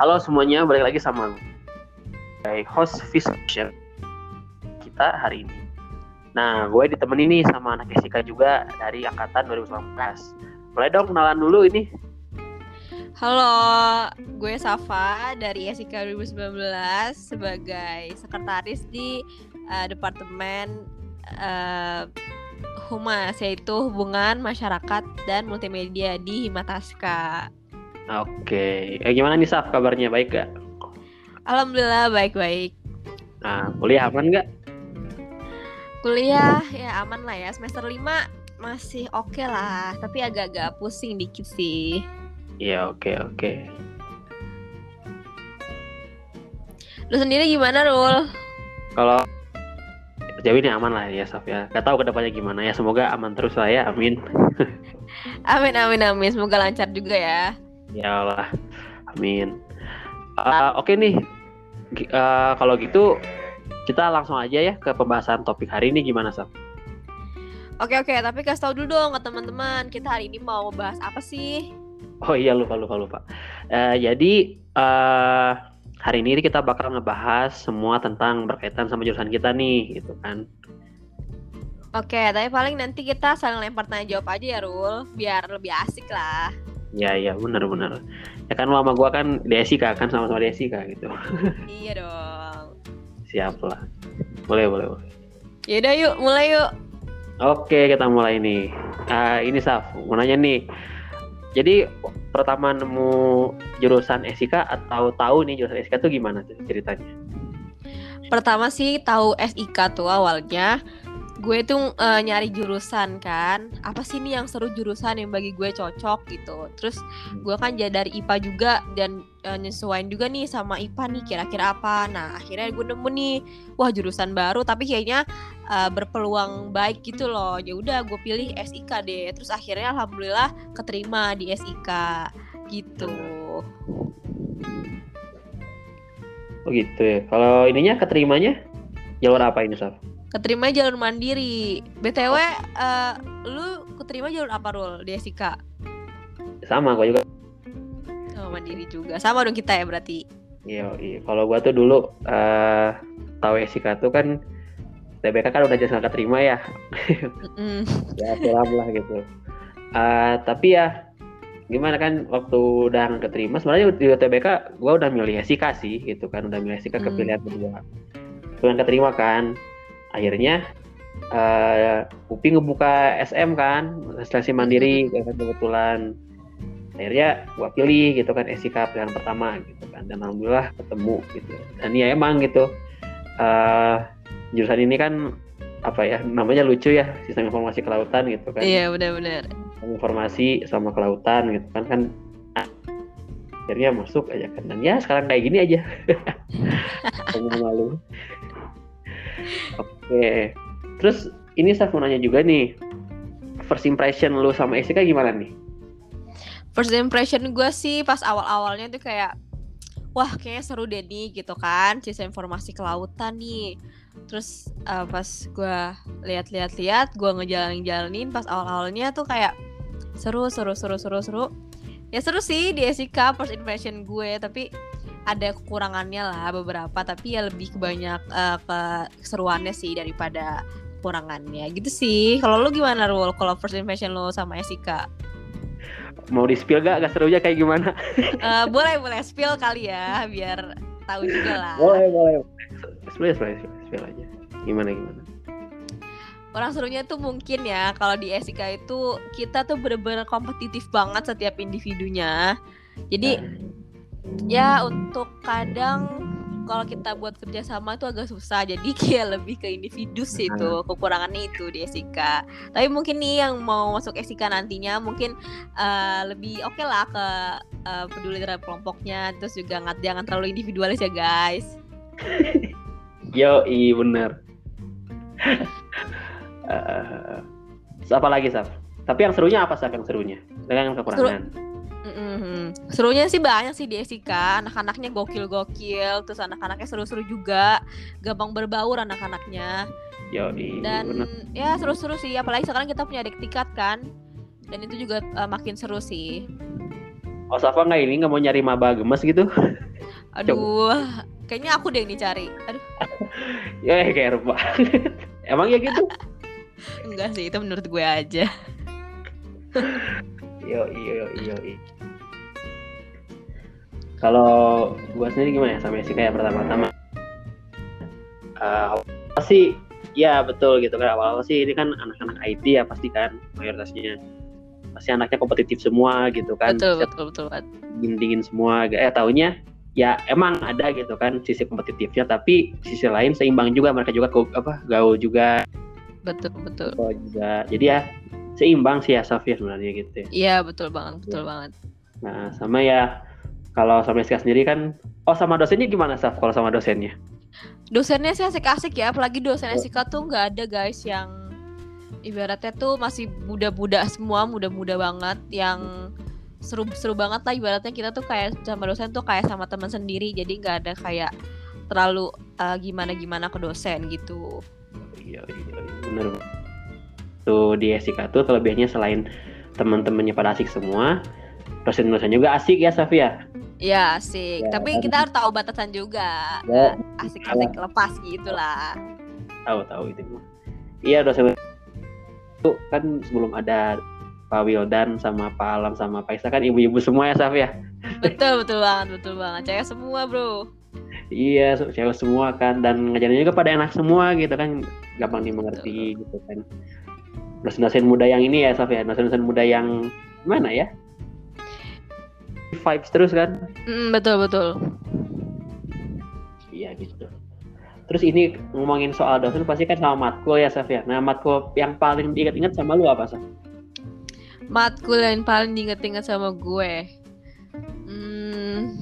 Halo semuanya, balik lagi sama gue, host Vision kita hari ini. Nah, gue ditemenin nih sama anak Jessica juga dari angkatan 2019. Mulai dong kenalan dulu ini. Halo, gue Safa dari SIK 2019 sebagai sekretaris di uh, Departemen uh, Humas yaitu Hubungan Masyarakat dan Multimedia di Himataska. Oke, eh, gimana nih Saf kabarnya baik gak? Alhamdulillah baik-baik. Nah, kuliah aman gak? Kuliah ya aman lah ya semester 5 masih oke okay lah, tapi agak-agak pusing dikit sih. Iya oke okay, oke. Okay. Lu sendiri gimana Rul? Kalau sejauh ini aman lah ya Saf ya. Gak tahu ke depannya gimana ya. Semoga aman terus lah ya. Amin. amin amin amin. Semoga lancar juga ya. Ya Allah, amin. Uh, Oke okay nih, uh, kalau gitu kita langsung aja ya ke pembahasan topik hari ini gimana Sab? Oke oke, tapi kasih tau dulu dong ke teman-teman kita hari ini mau bahas apa sih? Oh iya lupa lupa lupa. Uh, jadi uh, hari ini kita bakal ngebahas semua tentang berkaitan sama jurusan kita nih, gitu kan. Oke, tapi paling nanti kita saling lempar tanya jawab aja ya Rul, biar lebih asik lah. Ya iya benar benar. Ya kan mama gua kan Desika kan sama-sama Desika gitu. Iya dong. Siap lah. Boleh boleh boleh. Yaudah yuk mulai yuk. Oke kita mulai nih. Uh, ini Saf mau nanya nih. Jadi pertama nemu jurusan SIK atau tahu nih jurusan SIK tuh gimana ceritanya? Pertama sih tahu SIK tuh awalnya gue tuh uh, nyari jurusan kan. Apa sih nih yang seru jurusan yang bagi gue cocok gitu. Terus hmm. gue kan jadi dari IPA juga dan uh, nyesuaiin juga nih sama IPA nih kira-kira apa. Nah akhirnya gue nemu nih wah jurusan baru tapi kayaknya uh, berpeluang baik gitu loh. Ya udah gue pilih SIK deh. Terus akhirnya alhamdulillah keterima di SIK gitu. Oh gitu ya. Kalau ininya keterimanya? Jalur apa ini Saf? Keterima jalur mandiri. Btw uh, lu keterima jalur apa rul di SIK sama gue juga. Oh mandiri juga. Sama dong kita ya berarti. Iya iya kalau gue tuh dulu uh, tahu SIK tuh kan TBK kan udah jelas nggak keterima ya. Mm. ya film lah gitu. Uh, tapi ya gimana kan waktu udah keterima sebenarnya di TBK gue udah milih SIK sih gitu kan. Udah milih SIK ke pilihan kedua. Yang keterima kan akhirnya uh, Upi ngebuka SM kan seleksi mandiri kan kebetulan. Akhirnya gua pilih gitu kan SIK pilihan pertama gitu kan. Dan alhamdulillah ketemu gitu. Dan ya emang gitu uh, jurusan ini kan apa ya namanya lucu ya sistem informasi kelautan gitu kan. Iya benar-benar. Informasi sama kelautan gitu kan kan akhirnya masuk aja kan. Dan ya sekarang kayak gini aja. Malu Oke. Terus ini saya mau nanya juga nih. First impression lu sama SIK gimana nih? First impression gue sih pas awal-awalnya tuh kayak wah kayaknya seru deh nih gitu kan sistem informasi kelautan nih terus uh, pas gue lihat-lihat-lihat gue ngejalanin-jalanin pas awal-awalnya tuh kayak seru seru seru seru seru ya seru sih di SIK first impression gue tapi ada kekurangannya lah beberapa tapi ya lebih kebanyak uh, keseruannya sih daripada kekurangannya. Gitu sih. Kalau lu gimana Rul? Kalau first impression lo sama Esika mau di spill gak gak serunya kayak gimana? Uh, boleh boleh. Spill kali ya biar tahu juga lah. Boleh boleh. Spill spill spill aja. Gimana gimana? Orang serunya tuh mungkin ya kalau di Esika itu kita tuh bener-bener kompetitif banget setiap individunya. Jadi nah ya untuk kadang kalau kita buat kerjasama itu agak susah. Jadi kayak lebih ke individu sih itu kekurangannya itu di SIK tapi mungkin nih yang mau masuk SIK nantinya mungkin uh, lebih oke okay lah ke uh, peduli terhadap kelompoknya. Terus juga nggak jangan terlalu individualis ya guys. Yo i bener uh, apa lagi Saf? Tapi yang serunya apa Saf yang serunya? Dengan kekurangan. Seru Mm-hmm. Serunya sih banyak sih di SIK, anak-anaknya gokil-gokil, terus anak-anaknya seru-seru juga, gampang berbaur anak-anaknya. Yoi, dan bener. ya seru-seru sih, apalagi sekarang kita punya adik tikat kan, dan itu juga uh, makin seru sih. Oh Safa nggak ini nggak mau nyari maba gemes gitu? Aduh, kayaknya aku deh yang dicari. Aduh. ya kayak banget. Emang ya gitu? Enggak sih, itu menurut gue aja. yo yo yo yo. Kalau gue sendiri gimana ya sama Jessica ya pertama-tama? Uh, sih ya betul gitu kan. Awal-awal sih ini kan anak-anak IT ya pasti kan mayoritasnya. Pasti anaknya kompetitif semua gitu kan. Betul betul betul dingin dingin semua. Eh tahunya ya emang ada gitu kan sisi kompetitifnya. Tapi sisi lain seimbang juga mereka juga apa gaul juga. Betul betul. Gaul juga. Jadi ya seimbang sih ya Sofia sebenarnya gitu ya. Iya betul banget betul ya. banget. Nah sama ya kalau sama Rizka sendiri kan oh sama dosennya gimana Saf kalau sama dosennya? Dosennya sih asik-asik ya apalagi dosen SIK tuh nggak ada guys yang ibaratnya tuh masih muda-muda semua muda-muda banget yang seru-seru banget lah ibaratnya kita tuh kayak sama dosen tuh kayak sama teman sendiri jadi nggak ada kayak terlalu uh, gimana-gimana ke dosen gitu. Iya iya, iya bener. Tuh di SIK tuh kelebihannya selain teman-temannya pada asik semua dosen-dosen juga asik ya Safia Iya asik, ya, tapi kita harus tahu batasan juga. Ya, asik-asik lepas gitu lah. Tahu tahu itu. Iya dosen itu kan sebelum ada Pak Wildan sama Pak Alam sama Pak Isa kan ibu-ibu semua ya Saf ya. Betul betul banget betul banget cewek semua bro. Iya cewek semua kan dan ngajarnya juga pada enak semua gitu kan gampang dimengerti betul. gitu kan. Dosen-dosen muda yang ini ya Saf ya dosen-dosen muda yang mana ya? Vibes terus kan? Mm, betul betul. Iya gitu. Terus ini ngomongin soal dosen pasti kan sama matkul ya Safia nah matkul yang paling diingat-ingat sama lu apa Saf? matkul yang paling diingat-ingat sama gue. Hmm,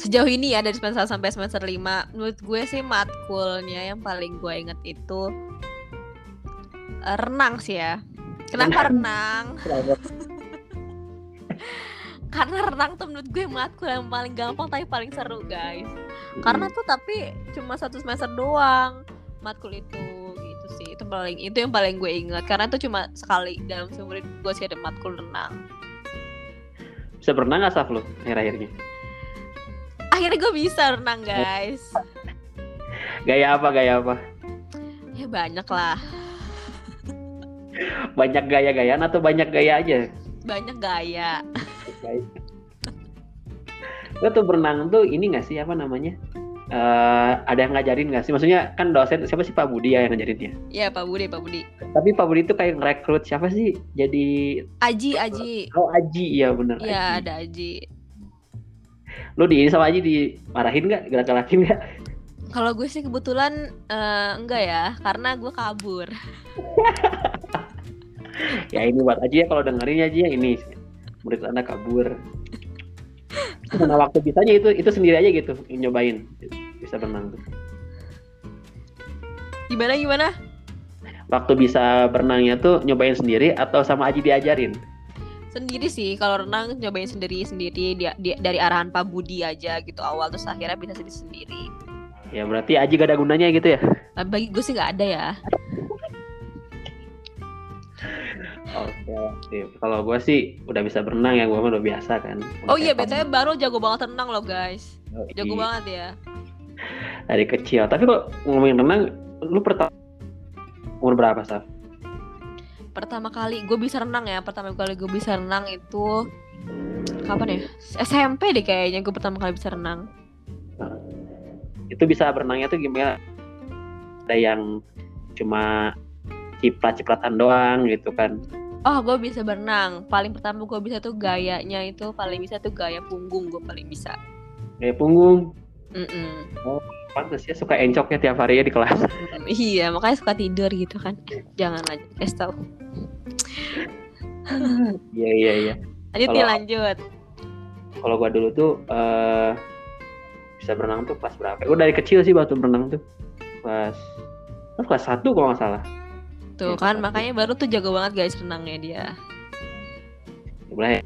sejauh ini ya dari semester sampai semester 5 menurut gue sih matkulnya yang paling gue inget itu renang sih ya. Kenapa renang karena renang tuh menurut gue matkul yang paling gampang tapi paling seru guys. Karena tuh tapi cuma satu semester doang matkul itu gitu sih. Itu paling itu yang paling gue ingat. Karena itu cuma sekali dalam seumur hidup gue sih ada matkul renang. Bisa berenang gak Saf lo akhir-akhirnya? Akhirnya gue bisa renang guys. Gaya apa gaya apa? Ya banyak lah. Banyak gaya-gayaan atau banyak gaya aja? Banyak gaya lo tuh berenang tuh ini gak sih apa namanya? Uh, ada yang ngajarin gak sih? Maksudnya kan dosen siapa sih Pak Budi ya yang ngajarin ya Iya Pak Budi Pak Budi. Tapi Pak Budi tuh kayak ngerekrut siapa sih? Jadi Aji Aji. Oh Aji. Iya bener iya ada Aji. Lo di ini sama Aji dimarahin nggak? Gerak-gerakin nggak? Kalau gue sih kebetulan uh, enggak ya karena gue kabur. Ya ini buat aja ya kalau dengerin aja ya ini murid anda kabur. Karena waktu bisanya itu itu sendiri aja gitu nyobain. Bisa berenang. Tuh gimana gimana? Waktu bisa berenangnya tuh nyobain sendiri atau sama Aji diajarin? Sendiri sih kalau renang nyobain sendiri sendiri. Dia, dia dari arahan Pak Budi aja gitu awal terus akhirnya bisa sendiri sendiri ya berarti Aji gak ada gunanya gitu ya? Bagi gue sih nggak ada ya Oke, oke. Kalau gue sih udah bisa berenang ya, gue mah udah biasa kan. oh iya, betulnya baru jago banget renang loh guys. Oh, jago banget ya. Dari kecil. Tapi kok ngomongin renang, lu pertama umur berapa, Saf? Pertama kali gue bisa renang ya. Pertama kali gue bisa renang itu kapan ya? SMP deh kayaknya gue pertama kali bisa renang. Nah, itu bisa berenangnya tuh gimana? Ada yang cuma ciprat-cipratan doang gitu kan oh gue bisa berenang. Paling pertama gue bisa tuh gayanya itu paling bisa tuh gaya punggung gue paling bisa. Gaya punggung? Mm -mm. oh pantas ya suka encoknya tiap hari ya di kelas. Mm, iya makanya suka tidur gitu kan. Jangan aja kasih tau iya iya iya. Lanjut kalo, lanjut. kalau gue dulu tuh uh, bisa berenang tuh pas berapa? Gue dari kecil sih waktu berenang tuh. Pas kelas satu kalau nggak salah Tuh ya, kan makanya baru tuh jago banget guys renangnya dia. Ya, boleh.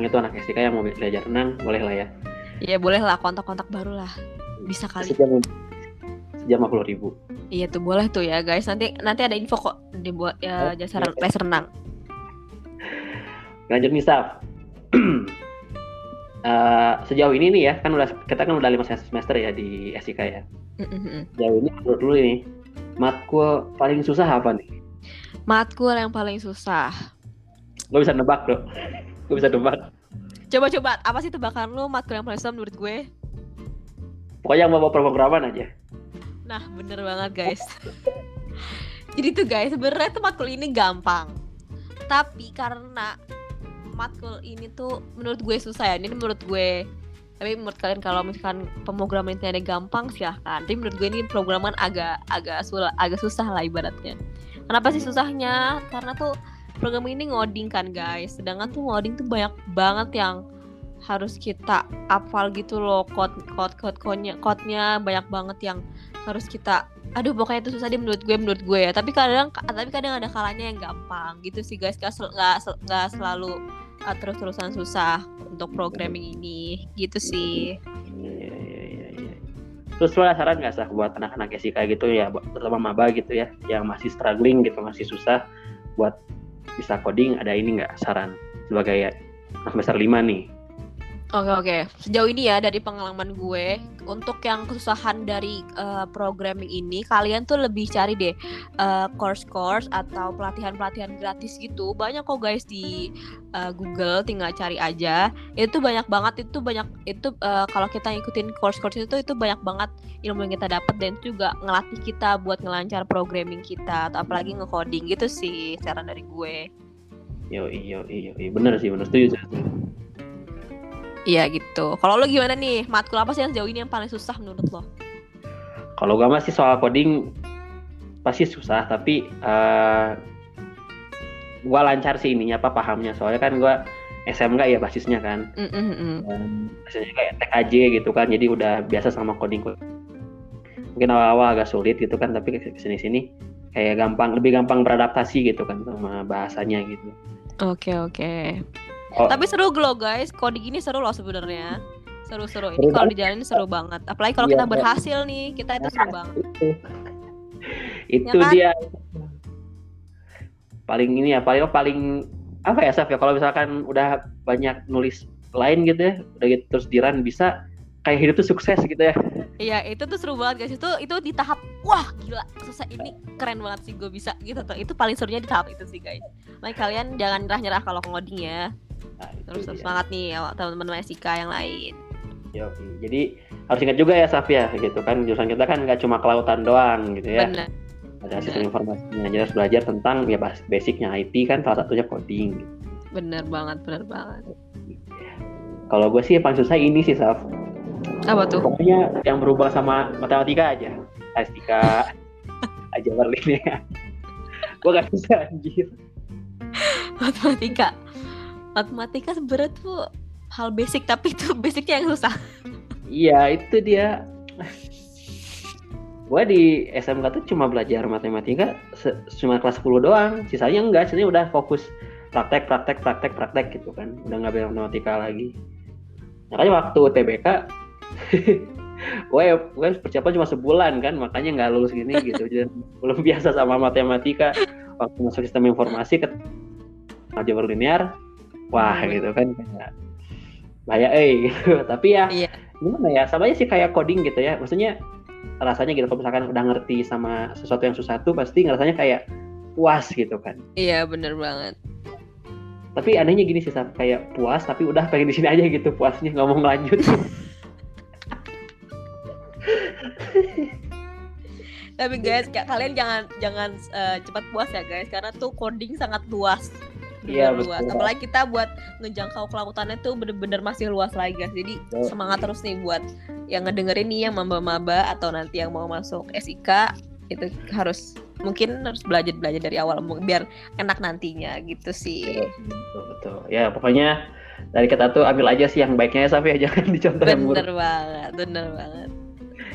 Itu anak STK yang mau belajar renang, boleh lah ya. Iya boleh lah kontak-kontak baru lah. Bisa kali. Sejam sejam puluh ribu. Iya tuh boleh tuh ya guys. Nanti nanti ada info kok dibuat ya oh, jasa les renang. Lanjut nih Saf. uh, sejauh ini nih ya kan udah kita kan udah lima semester ya di SIK ya. Mm-hmm. Sejauh ini menurut dulu ini matkul paling susah apa nih? Matkul yang paling susah. Gue bisa nebak bro. Gue bisa nebak. Coba-coba apa sih tebakan lu matkul yang paling susah menurut gue? Pokoknya yang bawa pemrograman aja. Nah bener banget guys. Jadi tuh guys sebenarnya tuh matkul ini gampang. Tapi karena matkul ini tuh menurut gue susah ya ini menurut gue tapi menurut kalian kalau misalkan pemrograman ini ada gampang silahkan. Tapi menurut gue ini programan agak agak sul agak susah lah ibaratnya. Kenapa sih susahnya? Karena tuh program ini ngoding kan guys. Sedangkan tuh ngoding tuh banyak banget yang harus kita hafal gitu loh. Code code code code-nya code-nya banyak banget yang harus kita aduh pokoknya itu susah deh menurut gue menurut gue ya. Tapi kadang tapi kadang ada kalanya yang gampang gitu sih guys. Gak, sel, gak, gak selalu uh, terus-terusan susah untuk programming ini. Gitu sih. Iya, iya, iya, iya. terus lo ada saran nggak sih buat anak-anak SIK gitu ya terutama maba gitu ya yang masih struggling gitu masih susah buat bisa coding ada ini nggak saran? Sebagai semester lima nih Oke oke. Sejauh ini ya dari pengalaman gue untuk yang kesusahan dari uh, programming ini kalian tuh lebih cari deh uh, course-course atau pelatihan-pelatihan gratis gitu. Banyak kok guys di uh, Google tinggal cari aja. Itu banyak banget itu banyak itu uh, kalau kita ngikutin course-course itu itu banyak banget ilmu yang kita dapat dan juga ngelatih kita buat ngelancar programming kita atau apalagi ngecoding gitu sih saran dari gue. Yo iyo, iyo. bener sih bener setuju. Iya gitu. Kalau lo gimana nih? Matkul apa sih yang sejauh ini yang paling susah menurut lo? Kalau gue masih soal coding pasti susah, tapi uh, eh, gue lancar sih ininya apa pahamnya. Soalnya kan gue SMK ya basisnya kan. Mm -hmm. basisnya kayak TKJ gitu kan. Jadi udah biasa sama coding. Mungkin awal-awal agak sulit gitu kan, tapi ke sini-sini kayak gampang, lebih gampang beradaptasi gitu kan sama bahasanya gitu. Oke okay, oke. Okay. Oh. Tapi seru loh guys, coding ini seru loh sebenarnya. Seru-seru. Ini kalau dijalanin seru banget. Apalagi kalau iya, kita berhasil nih, kita itu seru banget. Itu, itu ya kan? dia. Paling ini ya, paling paling apa ya Saf ya kalau misalkan udah banyak nulis lain gitu ya, udah gitu terus diran bisa kayak hidup tuh sukses gitu ya. Iya, itu tuh seru banget guys. Itu itu di tahap wah gila, selesai ini keren banget sih gue bisa gitu tuh. Itu paling serunya di tahap itu sih guys. Makanya kalian jangan nyerah-nyerah kalau ngoding ya. Nah, terus terus semangat nih teman-teman SIK yang lain. Yo, jadi harus ingat juga ya Safia gitu kan jurusan kita kan nggak cuma kelautan doang gitu ya. Bener. Ada sistem informasinya, jadi harus belajar tentang ya basicnya IT kan salah satunya coding. Bener banget, bener banget. Kalau gue sih yang paling susah ini sih Saf. Apa tuh? Pokoknya yang berubah sama matematika aja. Statistika aja berlin ya. gue gak bisa anjir. matematika matematika sebenarnya tuh hal basic tapi itu basicnya yang susah. Iya itu dia. Gue di SMK tuh cuma belajar matematika cuma kelas 10 doang. Sisanya enggak sisanya udah fokus praktek praktek praktek praktek gitu kan. Udah nggak belajar matematika lagi. Makanya waktu TBK gue gue persiapan cuma sebulan kan makanya nggak lulus gini gitu. Jadi belum biasa sama matematika. Waktu masuk sistem informasi ke aljabar linear wah hmm. gitu kan kayak bahaya eh gitu. Tapi ya iya. gimana ya sama aja sih kayak coding gitu ya. Maksudnya rasanya gitu kalau misalkan udah ngerti sama sesuatu yang susah tuh pasti rasanya kayak puas gitu kan. Iya bener banget. Tapi anehnya gini sih Sab, kayak puas tapi udah pengen di sini aja gitu puasnya nggak mau lanjut tapi guys kalian jangan jangan uh, cepat puas ya guys. Karena tuh coding sangat luas iya, luas. Betul. Apalagi kita buat ngejangkau kelautannya tuh bener-bener masih luas lagi guys. Jadi betul. semangat terus nih buat yang ngedengerin nih yang maba-maba atau nanti yang mau masuk SIK itu harus mungkin harus belajar belajar dari awal biar enak nantinya gitu sih. Betul betul. Ya pokoknya dari kita tuh ambil aja sih yang baiknya ya Safi ya jangan dicontoh yang Bener banget, bener banget.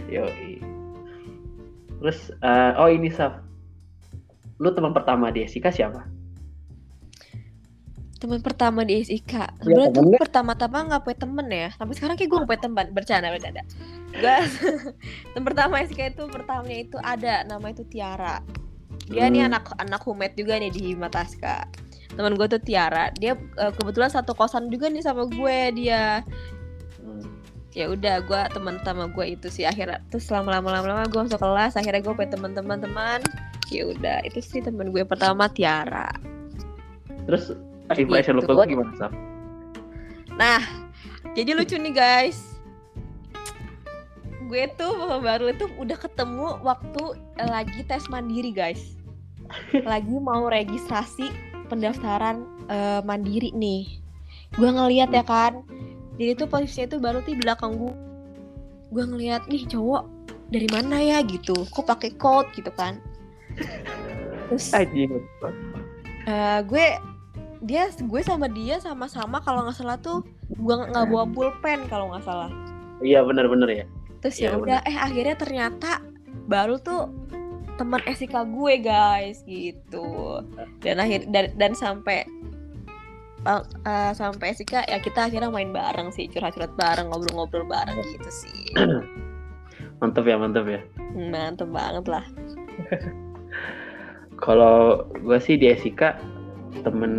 Yo. Terus uh, oh ini Saf. Lu teman pertama di SIK siapa? Teman pertama di SIK iya, sebenarnya tuh pertama-tama nggak punya temen ya. Sampai sekarang kayak gue nggak punya teman. Bercanda bercanda. Gue teman pertama SIK itu pertamanya itu ada. Nama itu Tiara. Dia hmm. nih anak anak humet juga nih di Mataska. Teman gue tuh Tiara. Dia uh, kebetulan satu kosan juga nih sama gue. Dia ya udah gue teman sama gue itu sih. Akhirnya terus lama lama lama lama gue masuk kelas. Akhirnya gue punya teman-teman teman ya udah itu sih teman gue pertama Tiara. Terus impression gitu. lu gimana Sam? nah jadi lucu nih guys. Gue tuh baru itu udah ketemu waktu lagi tes mandiri guys. Lagi mau registrasi pendaftaran uh, mandiri nih. Gue ngeliat ya kan? Jadi tuh posisinya tuh baru tuh di belakang gue gue ngeliat nih cowok dari mana ya? gitu. Kok pakai coat gitu kan? Terus uh, gue dia gue sama dia sama-sama kalau nggak salah tuh gue nggak bawa pulpen kalau nggak salah. Iya benar-benar ya. Terus ya, ya udah eh akhirnya ternyata baru tuh teman SIK gue guys gitu. Dan akhir dan, dan sampai uh, uh, sampai sih kak ya kita akhirnya main bareng sih curhat-curhat bareng ngobrol-ngobrol bareng gitu sih. Mantep ya mantep ya. Mantep banget lah. Kalau gue sih di SIK temen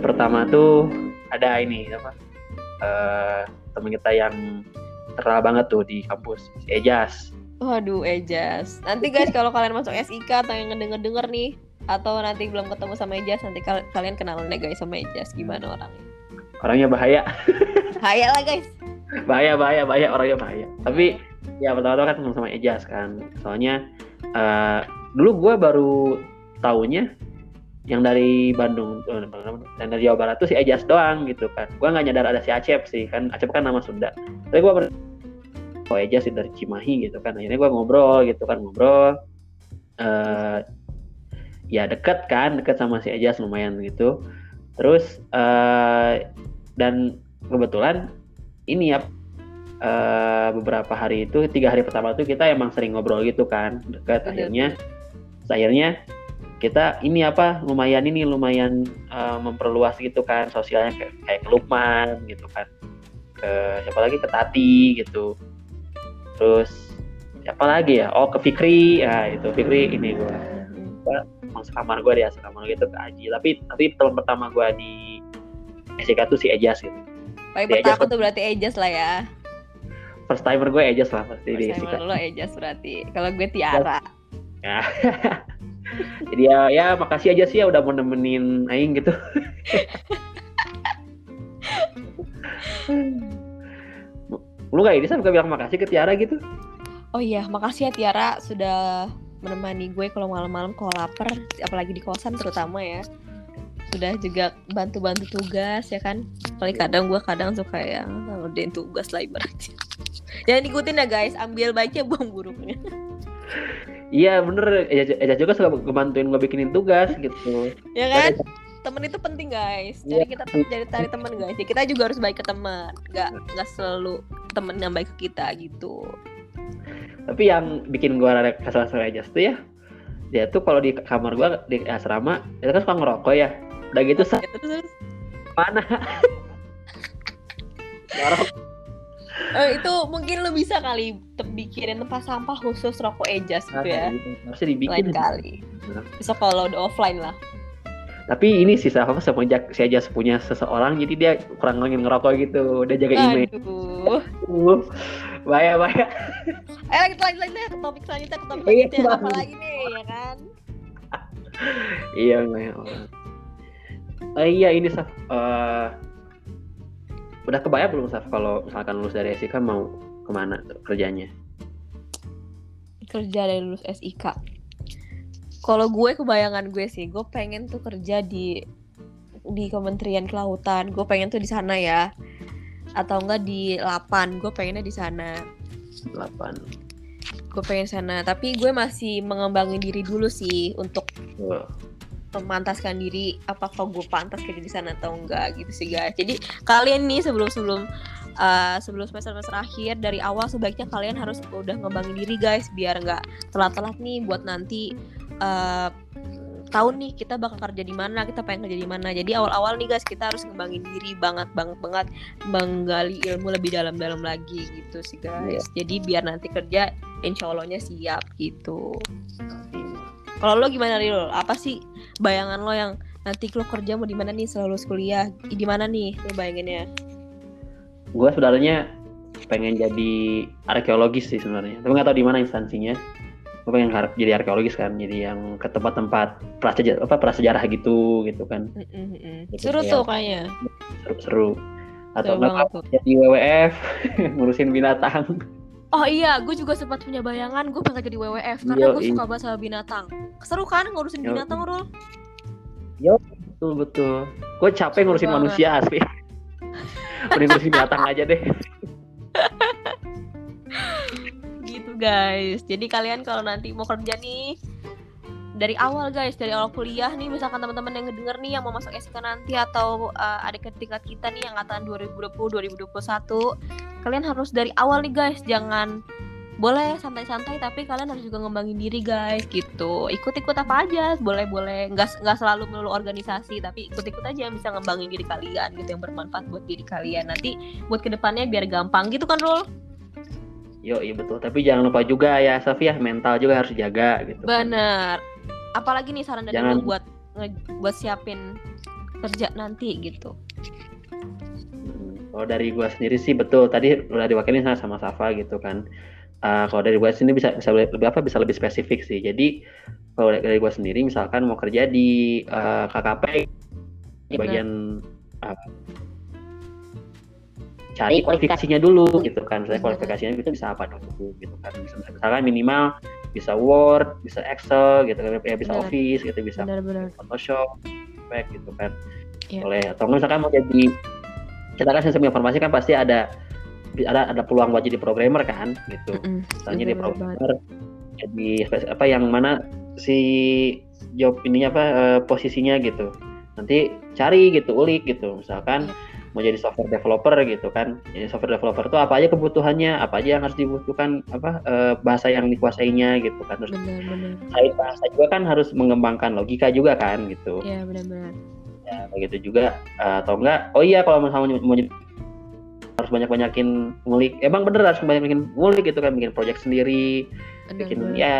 pertama tuh ada ini apa uh, temen kita yang terkenal banget tuh di kampus si Ejas Waduh Ejas nanti guys kalau kalian masuk SIK atau yang ngedenger-denger nih atau nanti belum ketemu sama Ejas nanti kal kalian kenalan deh guys sama Ejas gimana orangnya? Orangnya bahaya. Bahaya lah guys. Bahaya bahaya bahaya orangnya bahaya. Tapi ya pertama-tama kan ketemu sama Ejas kan. Soalnya uh, dulu gue baru tahunya yang dari Bandung dan dari Jawa Barat tuh si Ejas doang gitu kan. Gue nggak nyadar ada si Acep sih kan Acep kan nama Sunda. Tapi gue oh Ejas dari Cimahi gitu kan. Akhirnya gue ngobrol gitu kan ngobrol. Uh, ya deket kan deket sama si Ejas lumayan gitu. Terus uh, dan kebetulan ini ya uh, beberapa hari itu tiga hari pertama itu kita emang sering ngobrol gitu kan deket. Akhirnya akhirnya kita ini apa lumayan ini lumayan uh, memperluas gitu kan sosialnya kayak, kayak ke Lukman gitu kan. Ke siapa lagi? Ke Tati gitu. Terus siapa lagi ya? Oh ke Fikri. Ya itu Fikri ini gue masuk kamar gue dia kamar gue itu ke Aji. Tapi tapi teman pertama gue di SK tuh si Ejas gitu. Paling pertama tuh berarti Ejas lah ya. First timer gue Ejas lah pasti first di timer lo Ejas berarti. Kalau gue Tiara. Ya jadi ya ya makasih aja sih ya udah mau nemenin Aing gitu. Lu gak ini sampai bilang makasih ke Tiara gitu? Oh iya makasih ya Tiara sudah menemani gue kalau malam-malam kalau lapar apalagi di kosan terutama ya. Sudah juga bantu-bantu tugas ya kan? Paling kadang gue kadang suka ya ngerjain tugas lah ibaratnya. Jangan ikutin ya guys ambil baiknya buang buruknya iya bener. Eja, juga suka ngebantuin gue bikinin tugas gitu. Ya kan? Temen itu penting guys. Jadi ya. kita jadi cari temen guys. Ya, kita juga harus baik ke teman nggak nggak selalu temen yang baik ke kita gitu. Tapi yang bikin gue rada kesal sama Ejas tuh ya dia tuh kalau di kamar gue di asrama dia kan suka ngerokok ya. Udah gitu sah mana Oh, itu mungkin lo bisa kali bikinin tempat sampah khusus rokok Ejas gitu ya. Nah, Harusnya dibikin. Lain kali. Bisa kalau udah offline lah. Tapi ini sih sama semenjak si Ejas punya seseorang jadi dia kurang ngingin ngerokok gitu. Udah jaga image. Aduh. bahaya bahaya. Eh lanjut lanjut lanjut ke topik selanjutnya ke topik iya, selanjutnya apa lagi nih ya kan? iya ya. Uh, iya ini. Uh, udah kebayang belum Saf kalau misalkan lulus dari SIK mau ke mana kerjanya? Kerja dari lulus SIK. Kalau gue kebayangan gue sih, gue pengen tuh kerja di di Kementerian Kelautan. Gue pengen tuh di sana ya atau enggak di 8 gue pengennya di sana 8 gue pengen sana tapi gue masih mengembangin diri dulu sih untuk. Memantaskan diri apakah gue pantas kerja di sana atau enggak gitu sih guys. Jadi kalian nih sebelum sebelum uh, sebelum semester semester akhir dari awal sebaiknya kalian harus udah ngembangin diri guys biar nggak telat-telat nih buat nanti uh, tahu nih kita bakal kerja di mana kita pengen kerja di mana. Jadi awal-awal nih guys kita harus ngembangin diri banget banget banget menggali ilmu lebih dalam-dalam lagi gitu sih guys. Yeah. jadi biar nanti kerja insya Allahnya siap gitu kalau lo gimana lo apa sih bayangan lo yang nanti lo kerja mau di mana nih setelah lulus kuliah? Di mana nih lo bayanginnya? Gue sebenarnya pengen jadi arkeologis sih sebenarnya. Tapi nggak tahu di mana instansinya. Gue pengen harap jadi arkeologis kan jadi yang ke tempat-tempat prasejarah apa prasejarah gitu gitu kan. Mm -mm. seru tuh kayaknya. Seru, seru. atau nggak jadi WWF ngurusin binatang Oh iya, gue juga sempat punya bayangan gue pengen jadi WWF karena gue suka banget sama binatang. Seru kan ngurusin Yo. binatang, Rul? Yo, betul betul. Gue capek ngurusin manusia asli. Mending ngurusin binatang aja deh. gitu guys. Jadi kalian kalau nanti mau kerja nih dari awal guys, dari awal kuliah nih misalkan teman-teman yang ngedenger nih yang mau masuk SK nanti atau uh, ada tingkat kita nih yang angkatan 2020 2021, kalian harus dari awal nih guys, jangan boleh santai-santai tapi kalian harus juga ngembangin diri guys gitu. Ikut-ikut apa aja boleh-boleh. Nggak nggak selalu melulu organisasi tapi ikut-ikut aja yang bisa ngembangin diri kalian gitu yang bermanfaat buat diri kalian. Nanti buat ke depannya biar gampang gitu kan Rul? Yo iya betul. Tapi jangan lupa juga ya Safia mental juga harus jaga gitu kan. bener. Kan. apalagi nih saran dari jangan... buat buat siapin kerja nanti gitu kalau dari gua sendiri sih betul. Tadi udah diwakilin sama sama Safa gitu kan. Uh, kalau dari gue sendiri bisa bisa lebih apa? Bisa lebih spesifik sih. Jadi kalau dari gue sendiri misalkan mau kerja di uh, eh, KKP di bagian uh, cari kualifikasinya dulu gitu kan. Saya kualifikasinya itu bisa apa dulu gitu kan. Misalkan minimal bisa Word bisa Excel gitu kan. Ya bisa bener. Office gitu bisa bener, bener. Photoshop Mac gitu kan. Yeah. boleh. Atau misalkan mau jadi kita kan sistem informasi kan pasti ada ada ada peluang buat jadi programmer kan gitu. Mm -hmm. misalnya di programmer jadi apa yang mana si job ininya apa uh, posisinya gitu. Nanti cari gitu ulik gitu. Misalkan yeah. mau jadi software developer gitu kan. Jadi software developer itu apa aja kebutuhannya apa aja yang harus dibutuhkan apa uh, bahasa yang dikuasainya gitu kan. Terus selain bahasa juga kan harus mengembangkan logika juga kan gitu. Ya benar-benar ya begitu juga uh, atau enggak oh iya kalau misalnya mau harus banyak banyakin ngulik emang bener harus banyak banyakin ngulik gitu kan bikin project sendiri bener, bikin bener. ya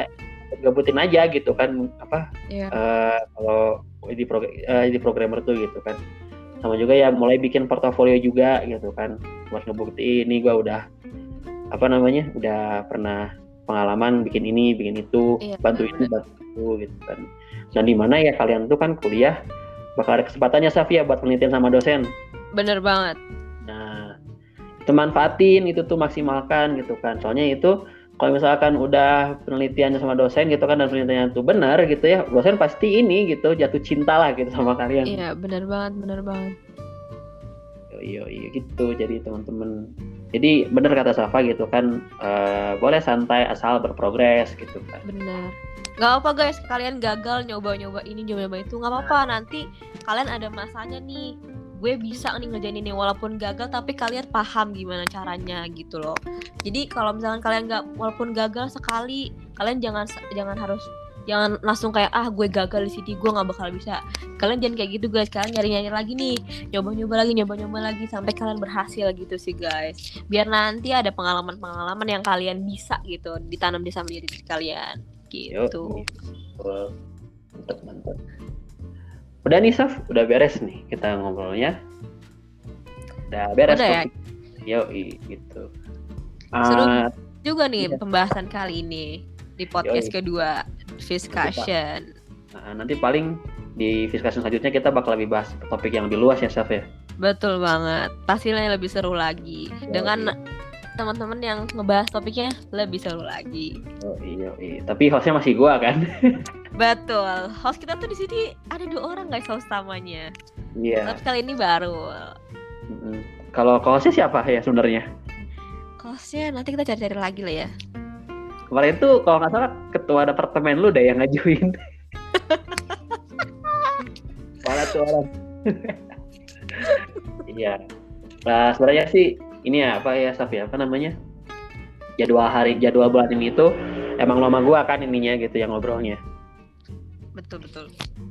gabutin aja gitu kan apa yeah. Iya. uh, kalau di pro, uh, di programmer tuh gitu kan sama juga ya mulai bikin portofolio juga gitu kan buat ngebukti ini gue udah apa namanya udah pernah pengalaman bikin ini bikin itu yeah, bantu bener, ini bantu itu gitu kan dan di mana ya kalian tuh kan kuliah bakal ada kesempatannya Safia buat penelitian sama dosen. Bener banget. Itu manfaatin itu tuh maksimalkan gitu kan. Soalnya itu kalau misalkan udah penelitiannya sama dosen gitu kan dan penelitiannya itu benar gitu ya dosen pasti ini gitu jatuh cinta lah gitu sama kalian. Iya benar banget benar banget iya iya gitu. Jadi teman-teman. Jadi benar kata Safa gitu kan uh, boleh santai asal berprogres gitu kan. Benar. Gak apa guys, kalian gagal nyoba-nyoba ini, nyoba-nyoba itu, nggak apa-apa. Nanti kalian ada masanya nih, gue bisa nih ngerjain ini walaupun gagal tapi kalian paham gimana caranya gitu loh. Jadi kalau misalkan kalian nggak walaupun gagal sekali kalian jangan jangan harus jangan langsung kayak ah gue gagal di sini gue nggak bakal bisa kalian jangan kayak gitu guys kalian nyari nyari lagi nih nyoba nyoba lagi nyoba nyoba lagi sampai kalian berhasil gitu sih guys biar nanti ada pengalaman pengalaman yang kalian bisa gitu ditanam di sama diri kalian gitu Yo, Udah nih Saf, udah beres nih kita ngobrolnya. Udah beres. Udah ya? Yo, gitu. Seru uh, juga nih iya. pembahasan kali ini di podcast Yoi. kedua discussion. Nah, nanti paling di discussion selanjutnya kita bakal lebih bahas topik yang lebih luas ya Saf ya. Betul banget. Pastinya lebih seru lagi Yoi. dengan teman-teman yang ngebahas topiknya lebih seru lagi. Oh iya, iya. Tapi hostnya masih gua kan. Betul. Host kita tuh di sini ada dua orang guys host utamanya. Iya. Yeah. Tapi kali ini baru. Mm-hmm. Kalau hostnya siapa ya sebenarnya? Hostnya nanti kita cari-cari lagi lah ya. Kemarin tuh kalau nggak salah ketua departemen lu deh yang ngajuin. Malah tuh orang. Iya. Nah, sebenarnya sih ini ya apa ya Safi apa namanya jadwal hari jadwal bulan ini itu emang lama gua kan ininya gitu yang ngobrolnya betul betul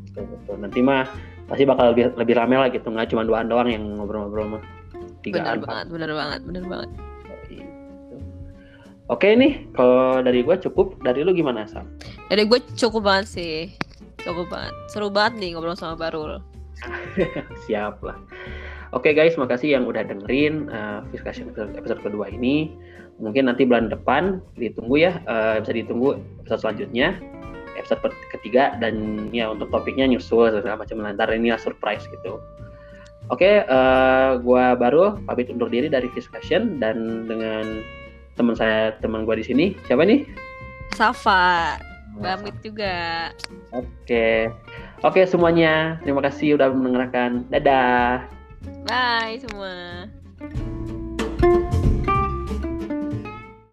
betul, betul. nanti mah pasti bakal lebih lebih rame lah gitu nggak cuma dua doang yang ngobrol-ngobrol mah tiga benar banget benar banget benar banget Oke nih, kalau dari gue cukup. Dari lu gimana, Sam? Dari gue cukup banget sih. Cukup banget. Seru banget nih ngobrol sama Barul. Siap lah. Oke guys, makasih yang udah dengerin uh, discussion episode, kedua ini. Mungkin nanti bulan depan ditunggu ya, uh, bisa ditunggu episode selanjutnya, episode ketiga dan ya untuk topiknya nyusul segala macam lantar ini surprise gitu. Oke, okay, uh, gua baru pamit undur diri dari discussion dan dengan teman saya teman gua di sini siapa nih? Safa. Pamit juga. Oke. Okay. Oke okay, semuanya, terima kasih udah mendengarkan. Dadah. Bye semua.